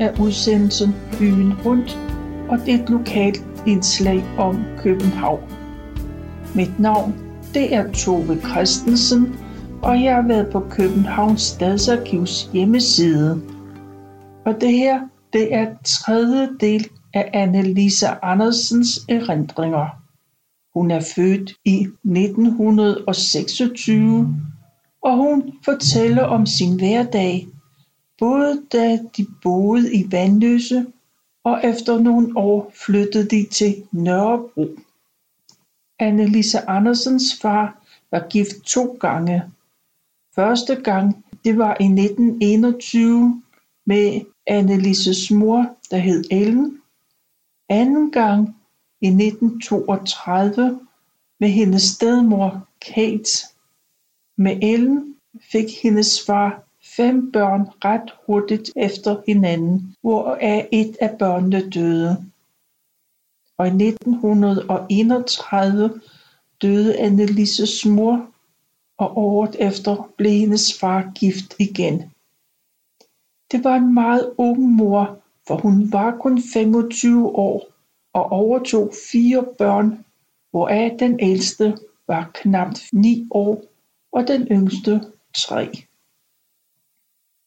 af udsendelsen Byen Rundt, og det er et lokalt indslag om København. Mit navn det er Tove Christensen, og jeg har været på Københavns Stadsarkivs hjemmeside. Og det her, det er tredje del af Annelise Andersens erindringer. Hun er født i 1926, og hun fortæller om sin hverdag, både da de boede i Vandløse, og efter nogle år flyttede de til Nørrebro. Annelise Andersens far var gift to gange. Første gang, det var i 1921 med Annelises mor, der hed Ellen. Anden gang i 1932 med hendes stedmor Kate. Med Ellen fik hendes far fem børn ret hurtigt efter hinanden, hvoraf et af børnene døde. Og i 1931 døde Annelises mor, og året efter blev hendes far gift igen. Det var en meget ung mor, for hun var kun 25 år og overtog fire børn, hvoraf den ældste var knap 9 år og den yngste 3.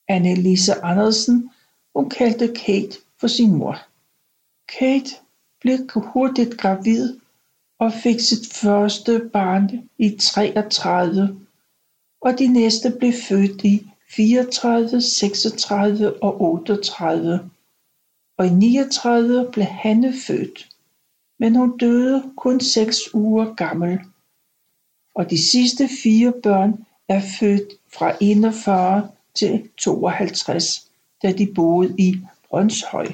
Annelise Andersen, hun kaldte Kate for sin mor. Kate blev hurtigt gravid og fik sit første barn i 33, og de næste blev født i 34, 36 og 38, og i 39 blev Hanne født, men hun døde kun 6 uger gammel. Og de sidste fire børn er født fra 41 til 52, da de boede i Brønshøj.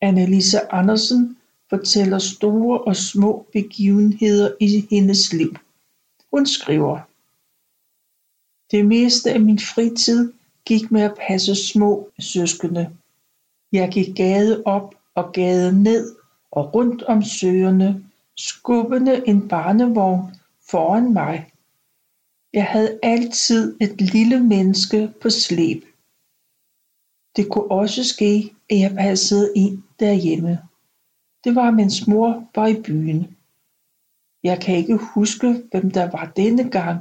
Annelise Andersen fortæller store og små begivenheder i hendes liv. Hun skriver Det meste af min fritid gik med at passe små søskende. Jeg gik gade op og gade ned og rundt om søerne, skubbende en barnevogn foran mig. Jeg havde altid et lille menneske på slæb. Det kunne også ske, at jeg passede ind derhjemme. Det var mens mor var i byen. Jeg kan ikke huske, hvem der var denne gang,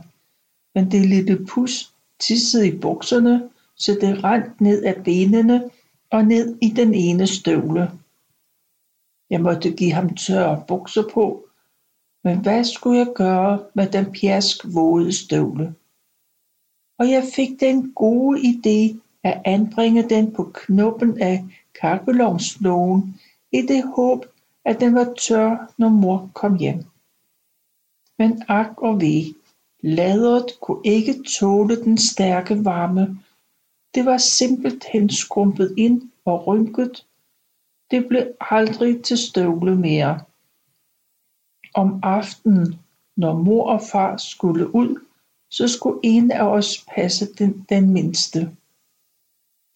men det lille pus tissede i bukserne, så det rent ned af benene og ned i den ene støvle. Jeg måtte give ham tørre bukser på, men hvad skulle jeg gøre med den pjask våde støvle? Og jeg fik den gode idé at anbringe den på knoppen af kakkelovnslågen i det håb, at den var tør, når mor kom hjem. Men ak og ved, laderet kunne ikke tåle den stærke varme. Det var simpelthen skrumpet ind og rynket. Det blev aldrig til støvle mere. Om aftenen, når mor og far skulle ud, så skulle en af os passe den, den mindste.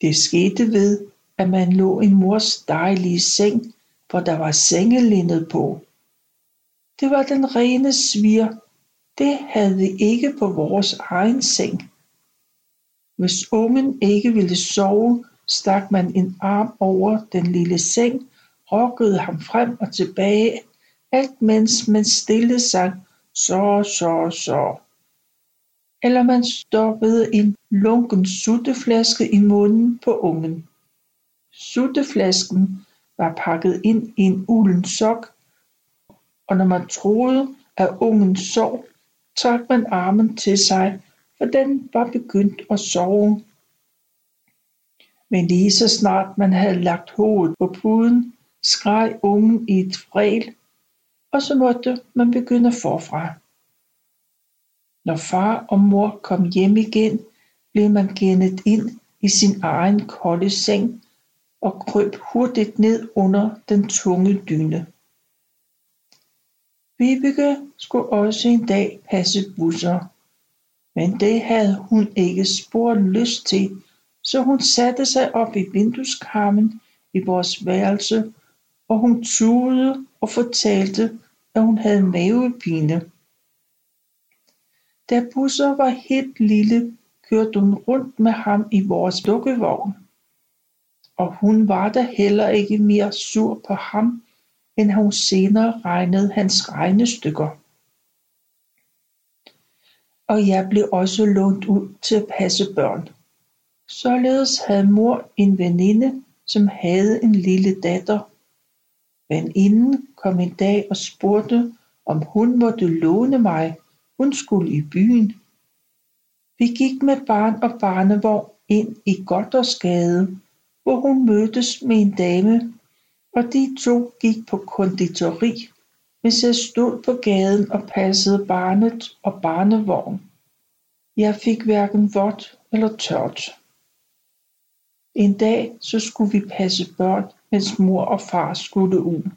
Det skete ved, at man lå i mors dejlige seng, hvor der var sengelindet på. Det var den rene svir. Det havde vi ikke på vores egen seng. Hvis ungen ikke ville sove, stak man en arm over den lille seng, rokkede ham frem og tilbage, alt mens man stille sang så, så, så. Eller man stoppede en lunken sutteflaske i munden på ungen. Sutteflasken var pakket ind i en ulden sok, og når man troede, at ungen sov, trak man armen til sig, for den var begyndt at sove. Men lige så snart man havde lagt hovedet på puden, skreg ungen i et fræl og så måtte man begynde forfra. Når far og mor kom hjem igen, blev man gennet ind i sin egen kolde seng og krøb hurtigt ned under den tunge dyne. Vibeke skulle også en dag passe busser, men det havde hun ikke spor lyst til, så hun satte sig op i vindueskarmen i vores værelse, og hun tude og fortalte, at hun havde mavepine. Da Busser var helt lille, kørte hun rundt med ham i vores dukkevogn. og hun var da heller ikke mere sur på ham, end hun senere regnede hans regnestykker. Og jeg blev også lånt ud til at passe børn. Således havde mor en veninde, som havde en lille datter. Veninden kom en dag og spurgte, om hun måtte låne mig. Hun skulle i byen. Vi gik med barn og barnevogn ind i Goddersgade, hvor hun mødtes med en dame, og de to gik på konditori, mens jeg stod på gaden og passede barnet og barnevogn. Jeg fik hverken vådt eller tørt. En dag så skulle vi passe børn, mens mor og far skulle ud.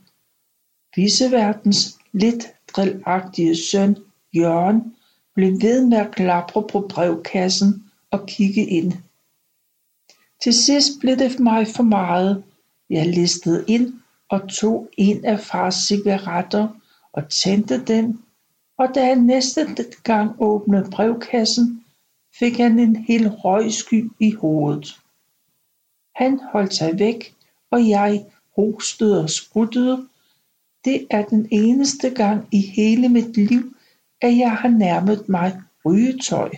Viseverdens lidt drillagtige søn, Jørgen, blev ved med at klapre på brevkassen og kigge ind. Til sidst blev det mig for meget. Jeg listede ind og tog en af fars cigaretter og tændte den, og da han næste gang åbnede brevkassen, fik han en hel røgsky i hovedet. Han holdt sig væk, og jeg hostede og spruttede. Det er den eneste gang i hele mit liv, at jeg har nærmet mig rygetøj.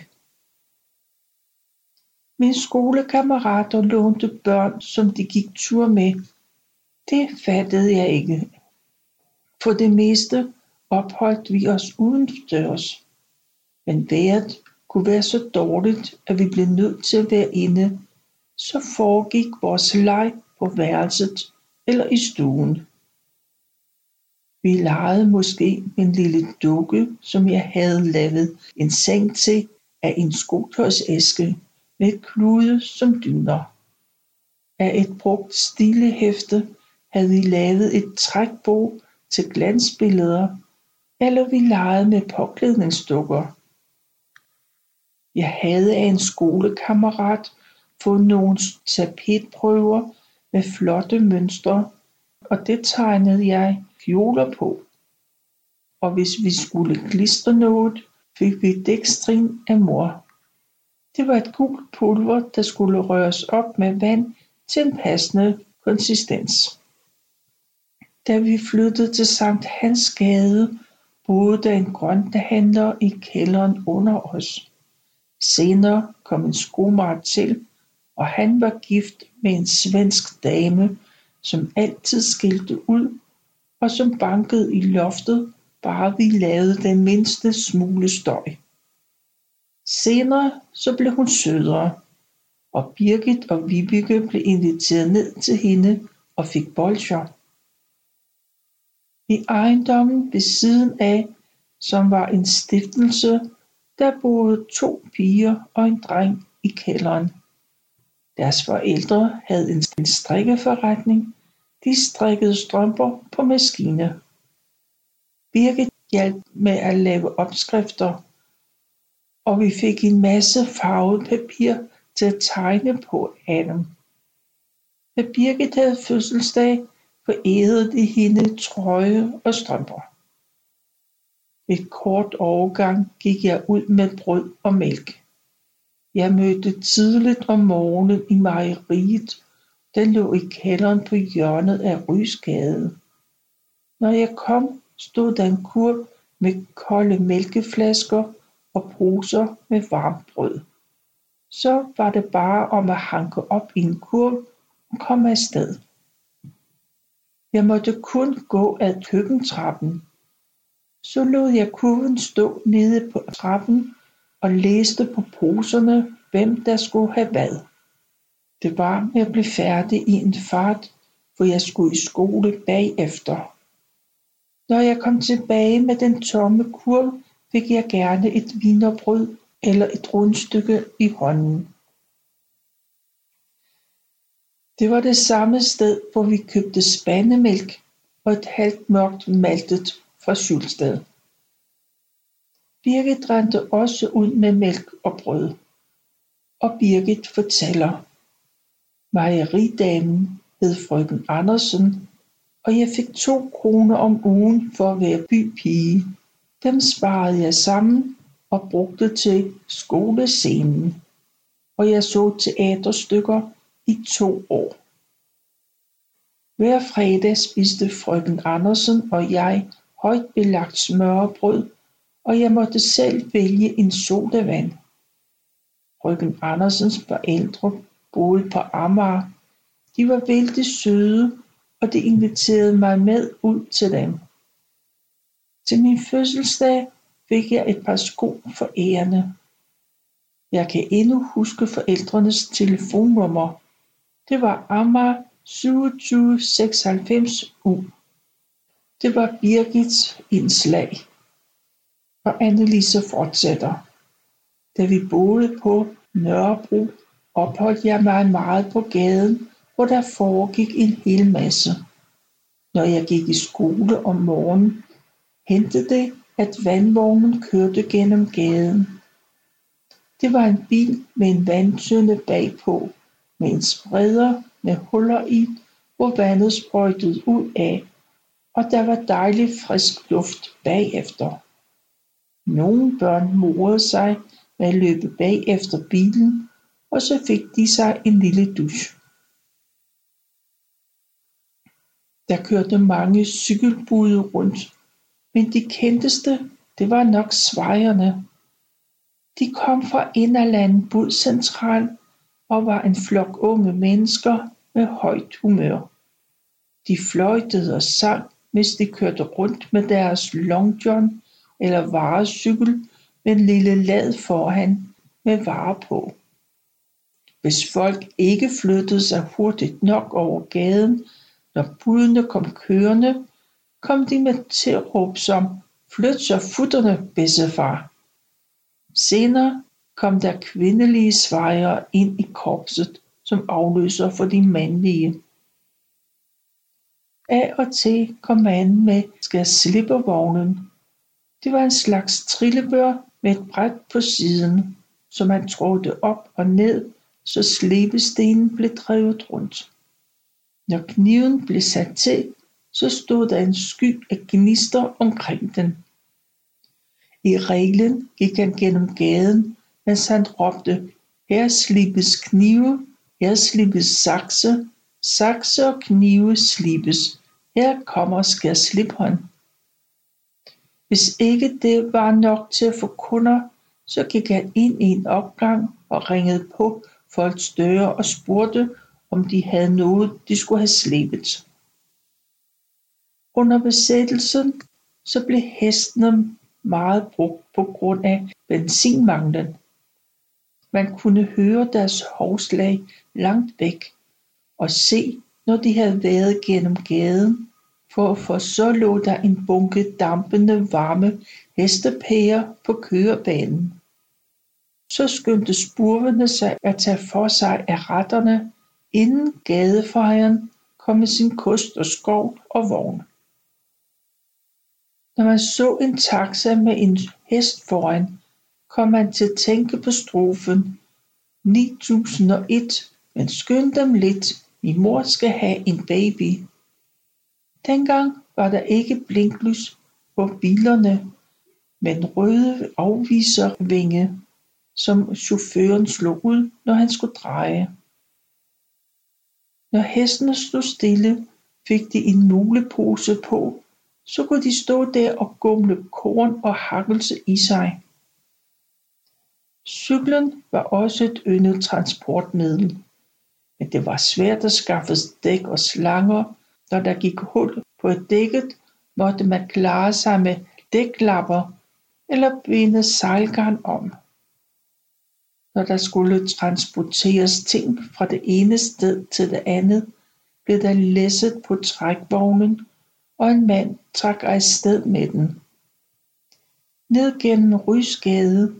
Mine skolekammerater lånte børn, som de gik tur med. Det fattede jeg ikke. For det meste opholdt vi os udendørs. Men vejret kunne være så dårligt, at vi blev nødt til at være inde, så foregik vores leg på værelset eller i stuen. Vi legede måske med en lille dukke, som jeg havde lavet en seng til af en skotøjsæske med klude som dyner. Af et brugt stilehæfte havde vi lavet et trækbog til glansbilleder, eller vi legede med påklædningsdukker. Jeg havde af en skolekammerat fået nogle tapetprøver med flotte mønstre, og det tegnede jeg kjoler på. Og hvis vi skulle klistre noget, fik vi dækstrin af mor. Det var et gult pulver, der skulle røres op med vand til en passende konsistens. Da vi flyttede til Sankt Hans Gade, boede der en grønthandler i kælderen under os. Senere kom en skomager til, og han var gift med en svensk dame, som altid skilte ud, og som bankede i loftet, bare vi lavede den mindste smule støj. Senere så blev hun sødere, og Birgit og Vibeke blev inviteret ned til hende og fik bolcher. I ejendommen ved siden af, som var en stiftelse, der boede to piger og en dreng i kælderen. Deres forældre havde en strikkeforretning. De strikkede strømper på maskiner. Birgit hjalp med at lave opskrifter og vi fik en masse farvet papir til at tegne på af dem. Da Birgit havde fødselsdag, forærede de hende trøje og strømper. Et kort overgang gik jeg ud med brød og mælk. Jeg mødte tidligt om morgenen i mejeriet, der lå i kælderen på hjørnet af Rysgade. Når jeg kom, stod der en kurv med kolde mælkeflasker og poser med varmt brød. Så var det bare om at hanke op i en kurv og komme afsted. Jeg måtte kun gå ad køkkentrappen. Så lod jeg kurven stå nede på trappen og læste på poserne, hvem der skulle have hvad. Det var med at blive færdig i en fart, for jeg skulle i skole bagefter. Når jeg kom tilbage med den tomme kurv, fik jeg gerne et vinerbrød eller et rundstykke i hånden. Det var det samme sted, hvor vi købte spandemælk og et halvt mørkt maltet fra Schulstad. Birgit rendte også ud med mælk og brød. Og Birgit fortæller, Mejeridamen hed frøken Andersen, og jeg fik to kroner om ugen for at være bypige. Dem sparede jeg sammen og brugte til skolescenen, og jeg så teaterstykker i to år. Hver fredag spiste frøken Andersen og jeg højt belagt smørbrød, og jeg måtte selv vælge en sodavand. Frøken Andersens forældre boede på Amager. De var vældig søde, og de inviterede mig med ud til dem. Til min fødselsdag fik jeg et par sko for ærende. Jeg kan endnu huske forældrenes telefonnummer. Det var Amager 2796 U. Det var Birgits indslag. Og Annelise fortsætter. Da vi boede på Nørrebro, opholdt jeg mig meget på gaden, hvor der foregik en hel masse. Når jeg gik i skole om morgenen, hentede det, at vandvognen kørte gennem gaden. Det var en bil med en vandtønde bagpå, med en spreder med huller i, hvor vandet sprøjtede ud af, og der var dejlig frisk luft bagefter. Nogle børn morede sig med at løbe bag efter bilen, og så fik de sig en lille dusch. Der kørte mange cykelbude rundt, men de kendteste, det var nok svejerne. De kom fra Inderland Budcentral og var en flok unge mennesker med højt humør. De fløjtede og sang, mens de kørte rundt med deres long john eller varecykel med en lille lad foran med varer på. Hvis folk ikke flyttede sig hurtigt nok over gaden, når budene kom kørende, kom de med til at råbe som Flyt så futterne, bedstefar. Senere kom der kvindelige svejere ind i korpset som afløser for de mandlige. Af og til kom manden med skærslippervognen. Det var en slags trillebør med et bræt på siden, som man trådte op og ned, så slebestenen blev drevet rundt. Når kniven blev sat til, så stod der en sky af gnister omkring den. I reglen gik han gennem gaden, mens han råbte, her slibes knive, her slibes sakse, sakse og knive slibes, her kommer skærslipperen. Hvis ikke det var nok til at få kunder, så gik han ind i en opgang og ringede på folks døre og spurgte, om de havde noget, de skulle have slebet. Under besættelsen så blev hestene meget brugt på grund af benzinmanglen. Man kunne høre deres hovslag langt væk og se, når de havde været gennem gaden, for for så lå der en bunke dampende varme hestepærer på kørebanen. Så skyndte spurvene sig at tage for sig af retterne, inden gadefejeren kom med sin kost og skov og vogn. Når man så en taxa med en hest foran, kom man til at tænke på strofen 9001 Men skynd dem lidt, min mor skal have en baby. Dengang var der ikke blinklys på bilerne, men røde afviservinge, som chaufføren slog ud, når han skulle dreje. Når hestene stod stille, fik de en mulepose på, så kunne de stå der og gumle korn og hakkelse i sig. Cyklen var også et yndet transportmiddel, men det var svært at skaffe dæk og slanger. Når der gik hul på dækket, måtte man klare sig med dæklapper eller binde sejlgarn om. Når der skulle transporteres ting fra det ene sted til det andet, blev der læsset på trækvognen, og en mand trak afsted med den. Ned gennem Rysgade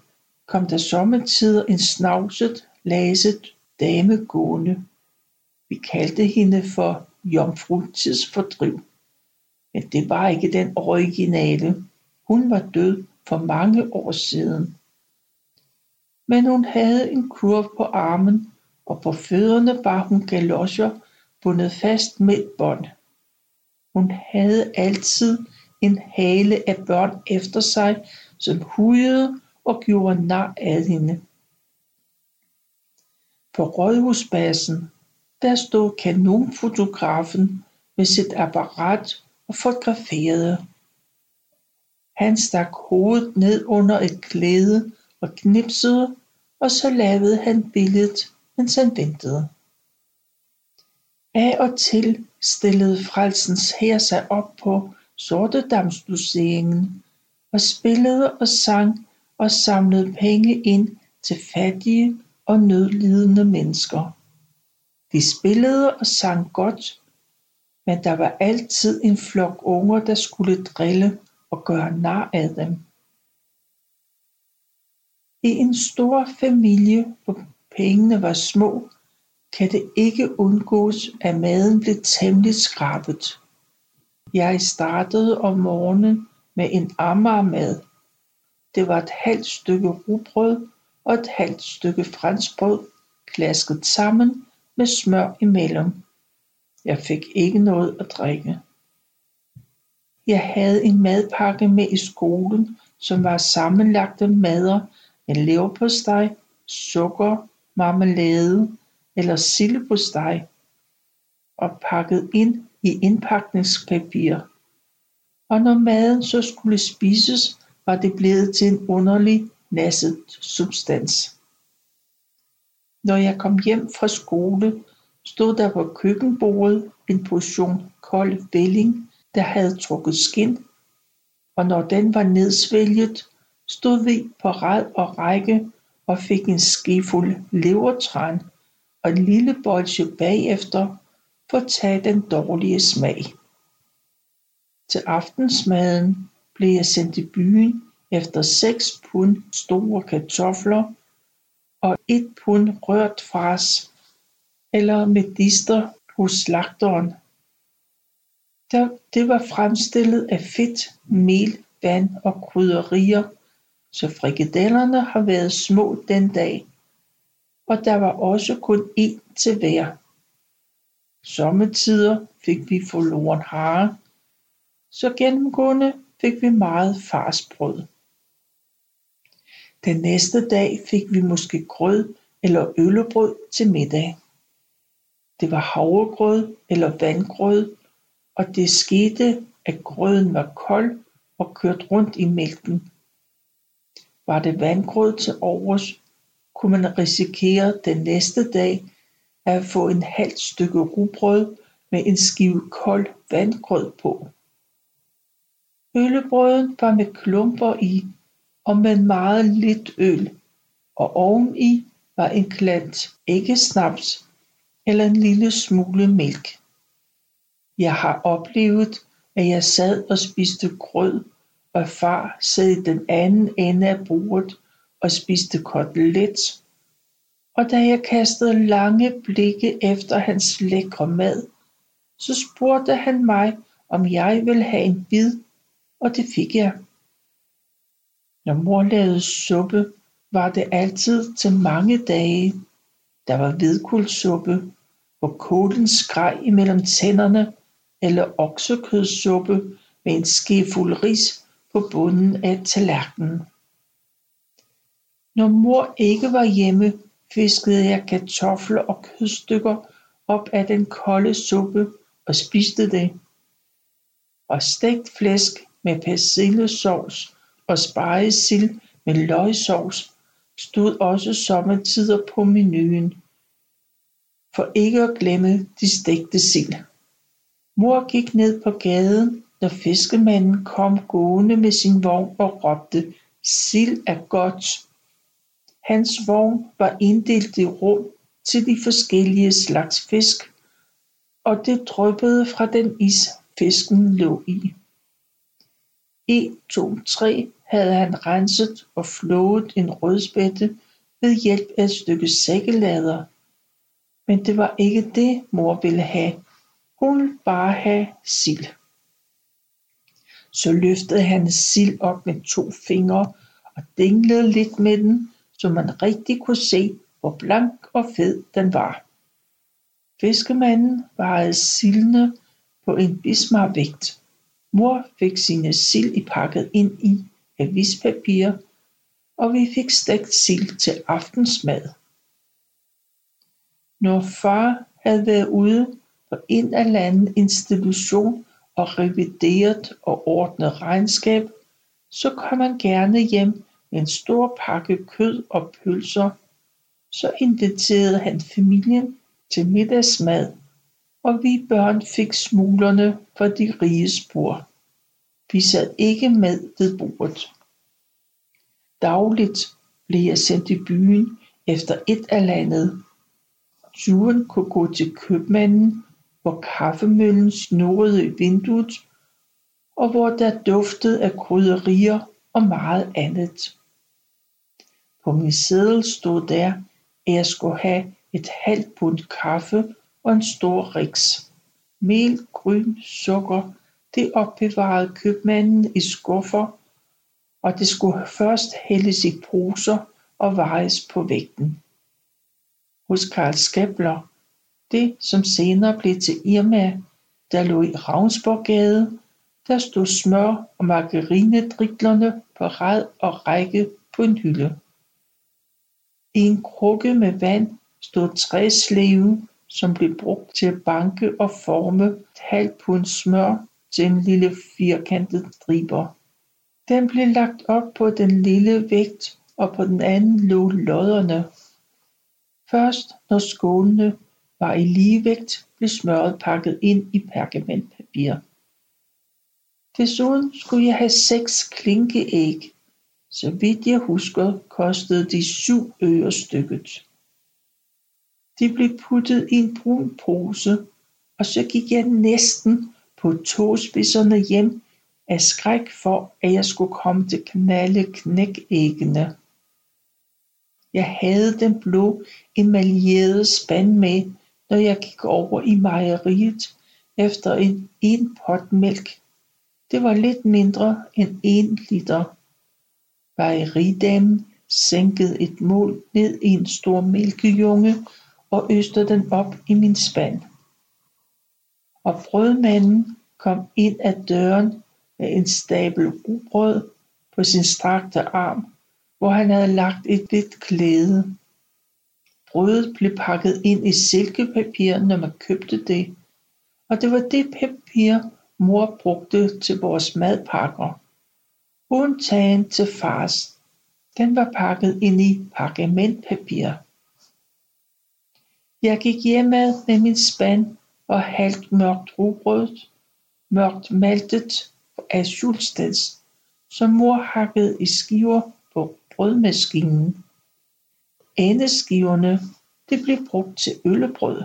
kom der sommetider en snavset, laset dame gående. Vi kaldte hende for jomfrutidsfordriv. Men det var ikke den originale. Hun var død for mange år siden. Men hun havde en kurv på armen, og på fødderne bar hun galoscher bundet fast med et bånd. Hun havde altid en hale af børn efter sig, som hujede og gjorde nar af hende. På rådhuspladsen der stod kanonfotografen med sit apparat og fotograferede. Han stak hovedet ned under et klæde og knipsede, og så lavede han billedet, mens han ventede. Af og til stillede Frelsens her sig op på Sortedamslusseringen og spillede og sang og samlede penge ind til fattige og nødlidende mennesker. De spillede og sang godt, men der var altid en flok unger, der skulle drille og gøre nar af dem. I en stor familie, hvor pengene var små, kan det ikke undgås, at maden blev temmelig skrabet. Jeg startede om morgenen med en ammermad. Det var et halvt stykke rugbrød og et halvt stykke franskbrød klasket sammen med smør imellem. Jeg fik ikke noget at drikke. Jeg havde en madpakke med i skolen, som var sammenlagte mader med leverpostej, sukker, marmelade eller sildepostej og pakket ind i indpakningspapir. Og når maden så skulle spises, var det blevet til en underlig nasset substans. Når jeg kom hjem fra skole, stod der på køkkenbordet en portion kold velling, der havde trukket skind, og når den var nedsvælget, stod vi på rad og række og fik en skefuld levertran og en lille bolsje bagefter for at tage den dårlige smag. Til aftensmaden blev jeg sendt i byen efter 6 pund store kartofler og et pund rørt fars eller medister hos slagteren. Det var fremstillet af fedt, mel, vand og krydderier, så frikadellerne har været små den dag, og der var også kun én til hver. Sommetider fik vi forloren hare, så gennemgående fik vi meget farsbrød. Den næste dag fik vi måske grød eller øllebrød til middag. Det var havregrød eller vandgrød, og det skete, at grøden var kold og kørt rundt i mælken. Var det vandgrød til overs, kunne man risikere den næste dag at få en halvt stykke rugbrød med en skive kold vandgrød på. Øllebrøden var med klumper i og med meget lidt øl, og oveni var en klat æggesnaps eller en lille smule mælk. Jeg har oplevet, at jeg sad og spiste grød, og far sad i den anden ende af bordet og spiste kotelet, og da jeg kastede lange blikke efter hans lækre mad, så spurgte han mig, om jeg ville have en bid, og det fik jeg. Når mor lavede suppe, var det altid til mange dage. Der var hvidkålssuppe, hvor kålen skreg imellem tænderne, eller oksekødssuppe med en skefuld ris på bunden af tallerkenen. Når mor ikke var hjemme, fiskede jeg kartofler og kødstykker op af den kolde suppe og spiste det. Og stegt flæsk med persillesovs og spegesild med løgsovs stod også sommetider på menuen. For ikke at glemme de stegte sild. Mor gik ned på gaden, når fiskemanden kom gående med sin vogn og råbte, sild er godt. Hans vogn var inddelt i rum til de forskellige slags fisk, og det dryppede fra den is, fisken lå i. 1, 2, 3 havde han renset og flået en rødspætte ved hjælp af et stykke sækkelader. Men det var ikke det, mor ville have. Hun ville bare have sild. Så løftede han sild op med to fingre og dinglede lidt med den, så man rigtig kunne se, hvor blank og fed den var. Fiskemanden vejede sildene på en bismarvægt. Mor fik sine sild pakket ind i avispapir, og vi fik stegt sild til aftensmad. Når far havde været ude, for en eller anden institution og revideret og ordnet regnskab, så kom han gerne hjem med en stor pakke kød og pølser. Så inviterede han familien til middagsmad, og vi børn fik smuglerne for de riges bord. Vi sad ikke med ved bordet. Dagligt blev jeg sendt i byen efter et eller andet. Turen kunne gå til købmanden, hvor kaffemøllen snurrede i vinduet, og hvor der duftede af krydderier og meget andet. På min seddel stod der, at jeg skulle have et halvt pund kaffe og en stor riks. Mel, gryn, sukker, det opbevarede købmanden i skuffer, og det skulle først hældes i poser og vejes på vægten. Hos Karl Skæbler, det som senere blev til Irma, der lå i Ravnsborggade, der stod smør og margarinedriklerne på rad og række på en hylde. I en krukke med vand stod træsleven, som blev brugt til at banke og forme et halvt pund smør til en lille firkantet striber. Den blev lagt op på den lille vægt, og på den anden lå lodderne. Først når skålene var i ligevægt, blev smøret pakket ind i pergamentpapir. Desuden skulle jeg have seks klinkeæg. Så vidt jeg husker, kostede de syv øre stykket. De blev puttet i en brun pose, og så gik jeg næsten på tåspidserne hjem af skræk for, at jeg skulle komme til knalde knækæggene. Jeg havde den blå emaljerede spand med, når jeg gik over i mejeriet efter en en pot mælk. Det var lidt mindre end en liter. Mejeridamen sænkede et mål ned i en stor mælkejunge og øste den op i min spand. Og brødmanden kom ind ad døren med en stabel rugbrød på sin strakte arm, hvor han havde lagt et hvidt klæde. Brødet blev pakket ind i silkepapir, når man købte det, og det var det papir, mor brugte til vores madpakker. Undtagen til fars. Den var pakket ind i pergamentpapir. Jeg gik hjemad med min spand og halvt mørkt rugbrød, mørkt maltet af Schulsteds, som mor hakkede i skiver på brødmaskinen. Endeskiverne det blev brugt til øllebrød.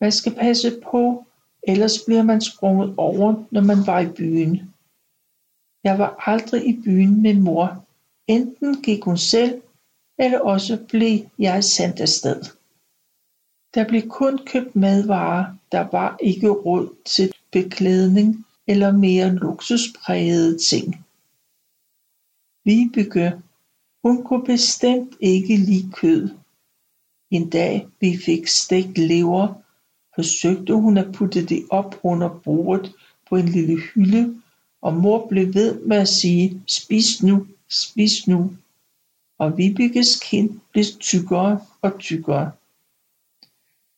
Man skal passe på, ellers bliver man sprunget over, når man var i byen. Jeg var aldrig i byen med mor. Enten gik hun selv, eller også blev jeg sendt afsted. Der blev kun købt madvarer, der var ikke råd til beklædning eller mere luksusprægede ting. Vibeke, hun kunne bestemt ikke lide kød. En dag vi fik stegt lever, forsøgte hun at putte det op under bordet på en lille hylde, og mor blev ved med at sige, spis nu, spis nu. Og Vibekes kind blev tykkere og tykkere.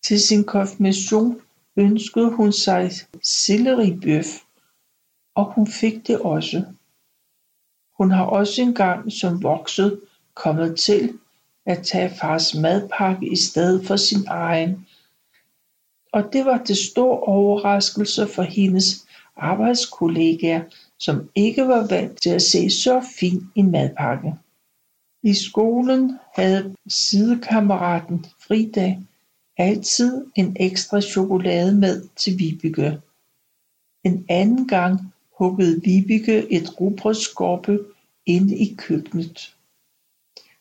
Til sin konfirmation ønskede hun sig selleribøf, og hun fik det også. Hun har også engang som vokset kommet til at tage fars madpakke i stedet for sin egen, og det var til stor overraskelse for hendes arbejdskollegaer, som ikke var vant til at se så fin en madpakke. I skolen havde sidekammeraten Frida altid en ekstra chokolade med til Vibeke. En anden gang huggede Vibeke et rugbrødsskorpe inde i køkkenet.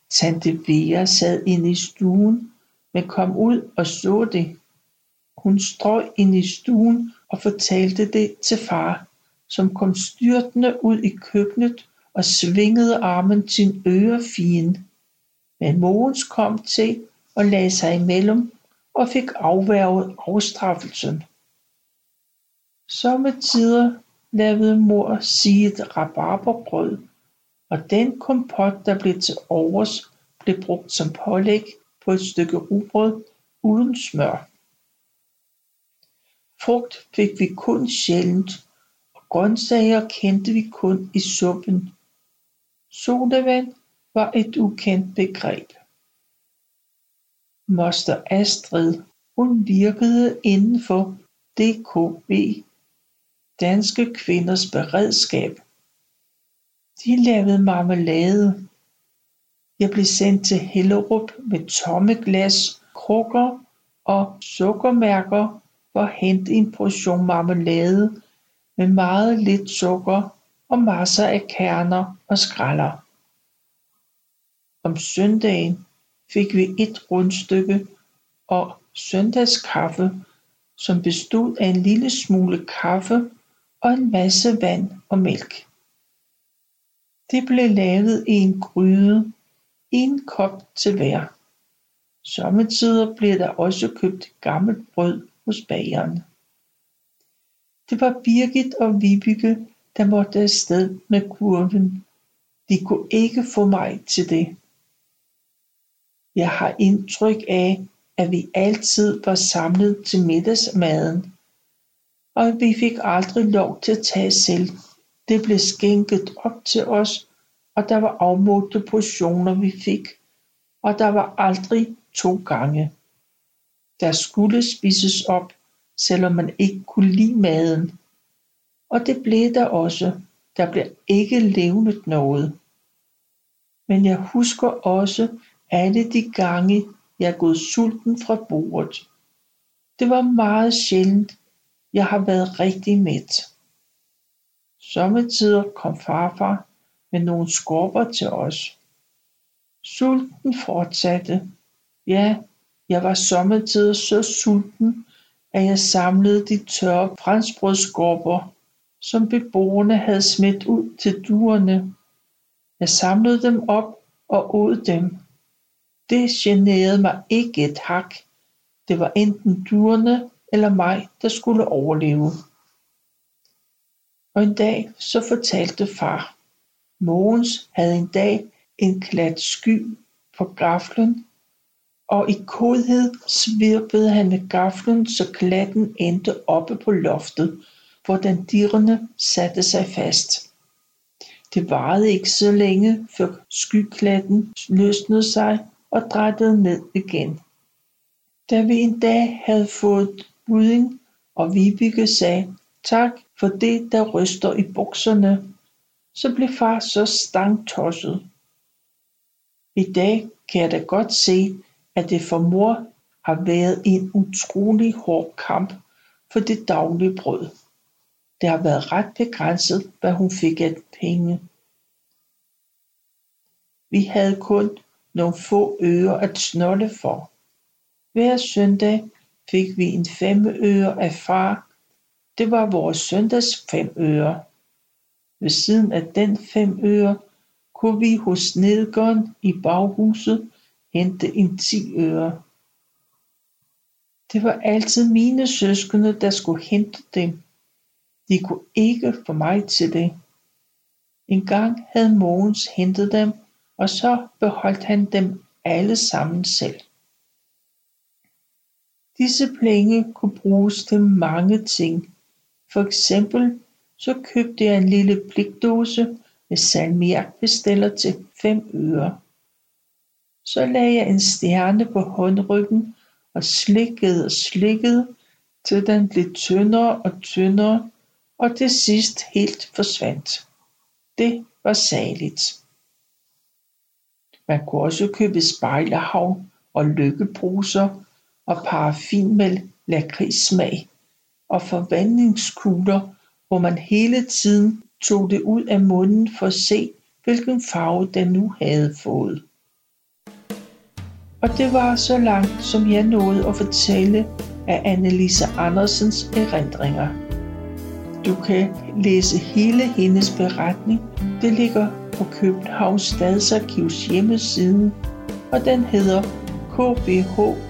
Tante Vera sad inde i stuen, men kom ud og så det. Hun strøg ind i stuen og fortalte det til far, som kom styrtende ud i køkkenet og svingede armen til en ørefien. Men Mogens kom til og lagde sig imellem og fik afværget afstraffelsen. Sommetider lavede mor siget rabarberbrød, og den kompot, der blev til overs, blev brugt som pålæg på et stykke rugbrød uden smør. Frugt fik vi kun sjældent, og grøntsager kendte vi kun i suppen. Sodavand var et ukendt begreb. Moster Astrid, hun virkede inden for DKB, Danske Kvinders Beredskab. De lavede marmelade. Jeg blev sendt til Hellerup med tomme glas, krukker og sukkermærker for at hente en portion marmelade med meget lidt sukker og masser af kerner og skralder. Om søndagen fik vi et rundstykke og søndagskaffe, som bestod af en lille smule kaffe og en masse vand og mælk. Det blev lavet i en gryde, en kop til hver. Sommetider blev der også købt gammelt brød hos bageren. Det var Birgit og Vibeke, der måtte afsted med kurven. De kunne ikke få mig til det. Jeg har indtryk af, at vi altid var samlet til middagsmaden, og vi fik aldrig lov til at tage selv. Det blev skænket op til os, og der var afmålte portioner, vi fik, og der var aldrig to gange. Der skulle spises op, selvom man ikke kunne lide maden. Og det blev der også. Der blev ikke levnet noget. Men jeg husker også alle de gange, jeg er gået sulten fra bordet. Det var meget sjældent, jeg har været rigtig mæt. Sommetider kom farfar med nogle skorper til os. Sulten fortsatte. Ja, jeg var sommetider så sulten, at jeg samlede de tørre franskbrødskorper, som beboerne havde smidt ud til duerne. Jeg samlede dem op og åd dem. Det generede mig ikke et hak. Det var enten duerne eller mig, der skulle overleve. Og en dag så fortalte far. Mogens havde en dag en klat sky på gaflen, og i kodhed svirpede han med gaflen, så klatten endte oppe på loftet, hvor den dirrende satte sig fast. Det varede ikke så længe, før skyklatten løsnede sig og drættede ned igen. Da vi en dag havde fået budding, og Vibeke sagde tak for det, der ryster i bukserne, så blev far så stangtosset. I dag kan jeg da godt se, at det for mor har været en utrolig hård kamp for det daglige brød. Det har været ret begrænset, hvad hun fik af penge. Vi havde kun nogle få øre at snolde for. Hver søndag fik vi en femøre af far. Det var vores søndags fem øre. Ved siden af den fem øre kunne vi hos nedgården i baghuset hente en ti øre. Det var altid mine søskende, der skulle hente dem. De kunne ikke få mig til det. En gang havde Mogens hentet dem, og så beholdt han dem alle sammen selv. Disse penge kunne bruges til mange ting. For eksempel så købte jeg en lille blikdåse med salmiakbestiller til 5 øre. Så lagde jeg en stjerne på håndryggen og slikkede og slikkede, til den blev tyndere og tyndere, og til sidst helt forsvandt. Det var saligt. Man kunne også købe spejlehavn og lykkebruser og paraffin med lakridssmag og forvandlingskugler, hvor man hele tiden tog det ud af munden for at se, hvilken farve den nu havde fået. Og det var så langt, som jeg nåede at fortælle af Annelise Andersens erindringer. Du kan læse hele hendes beretning. Det ligger på Københavns Stadsarkivs hjemmeside, og den hedder kbharkiv.dk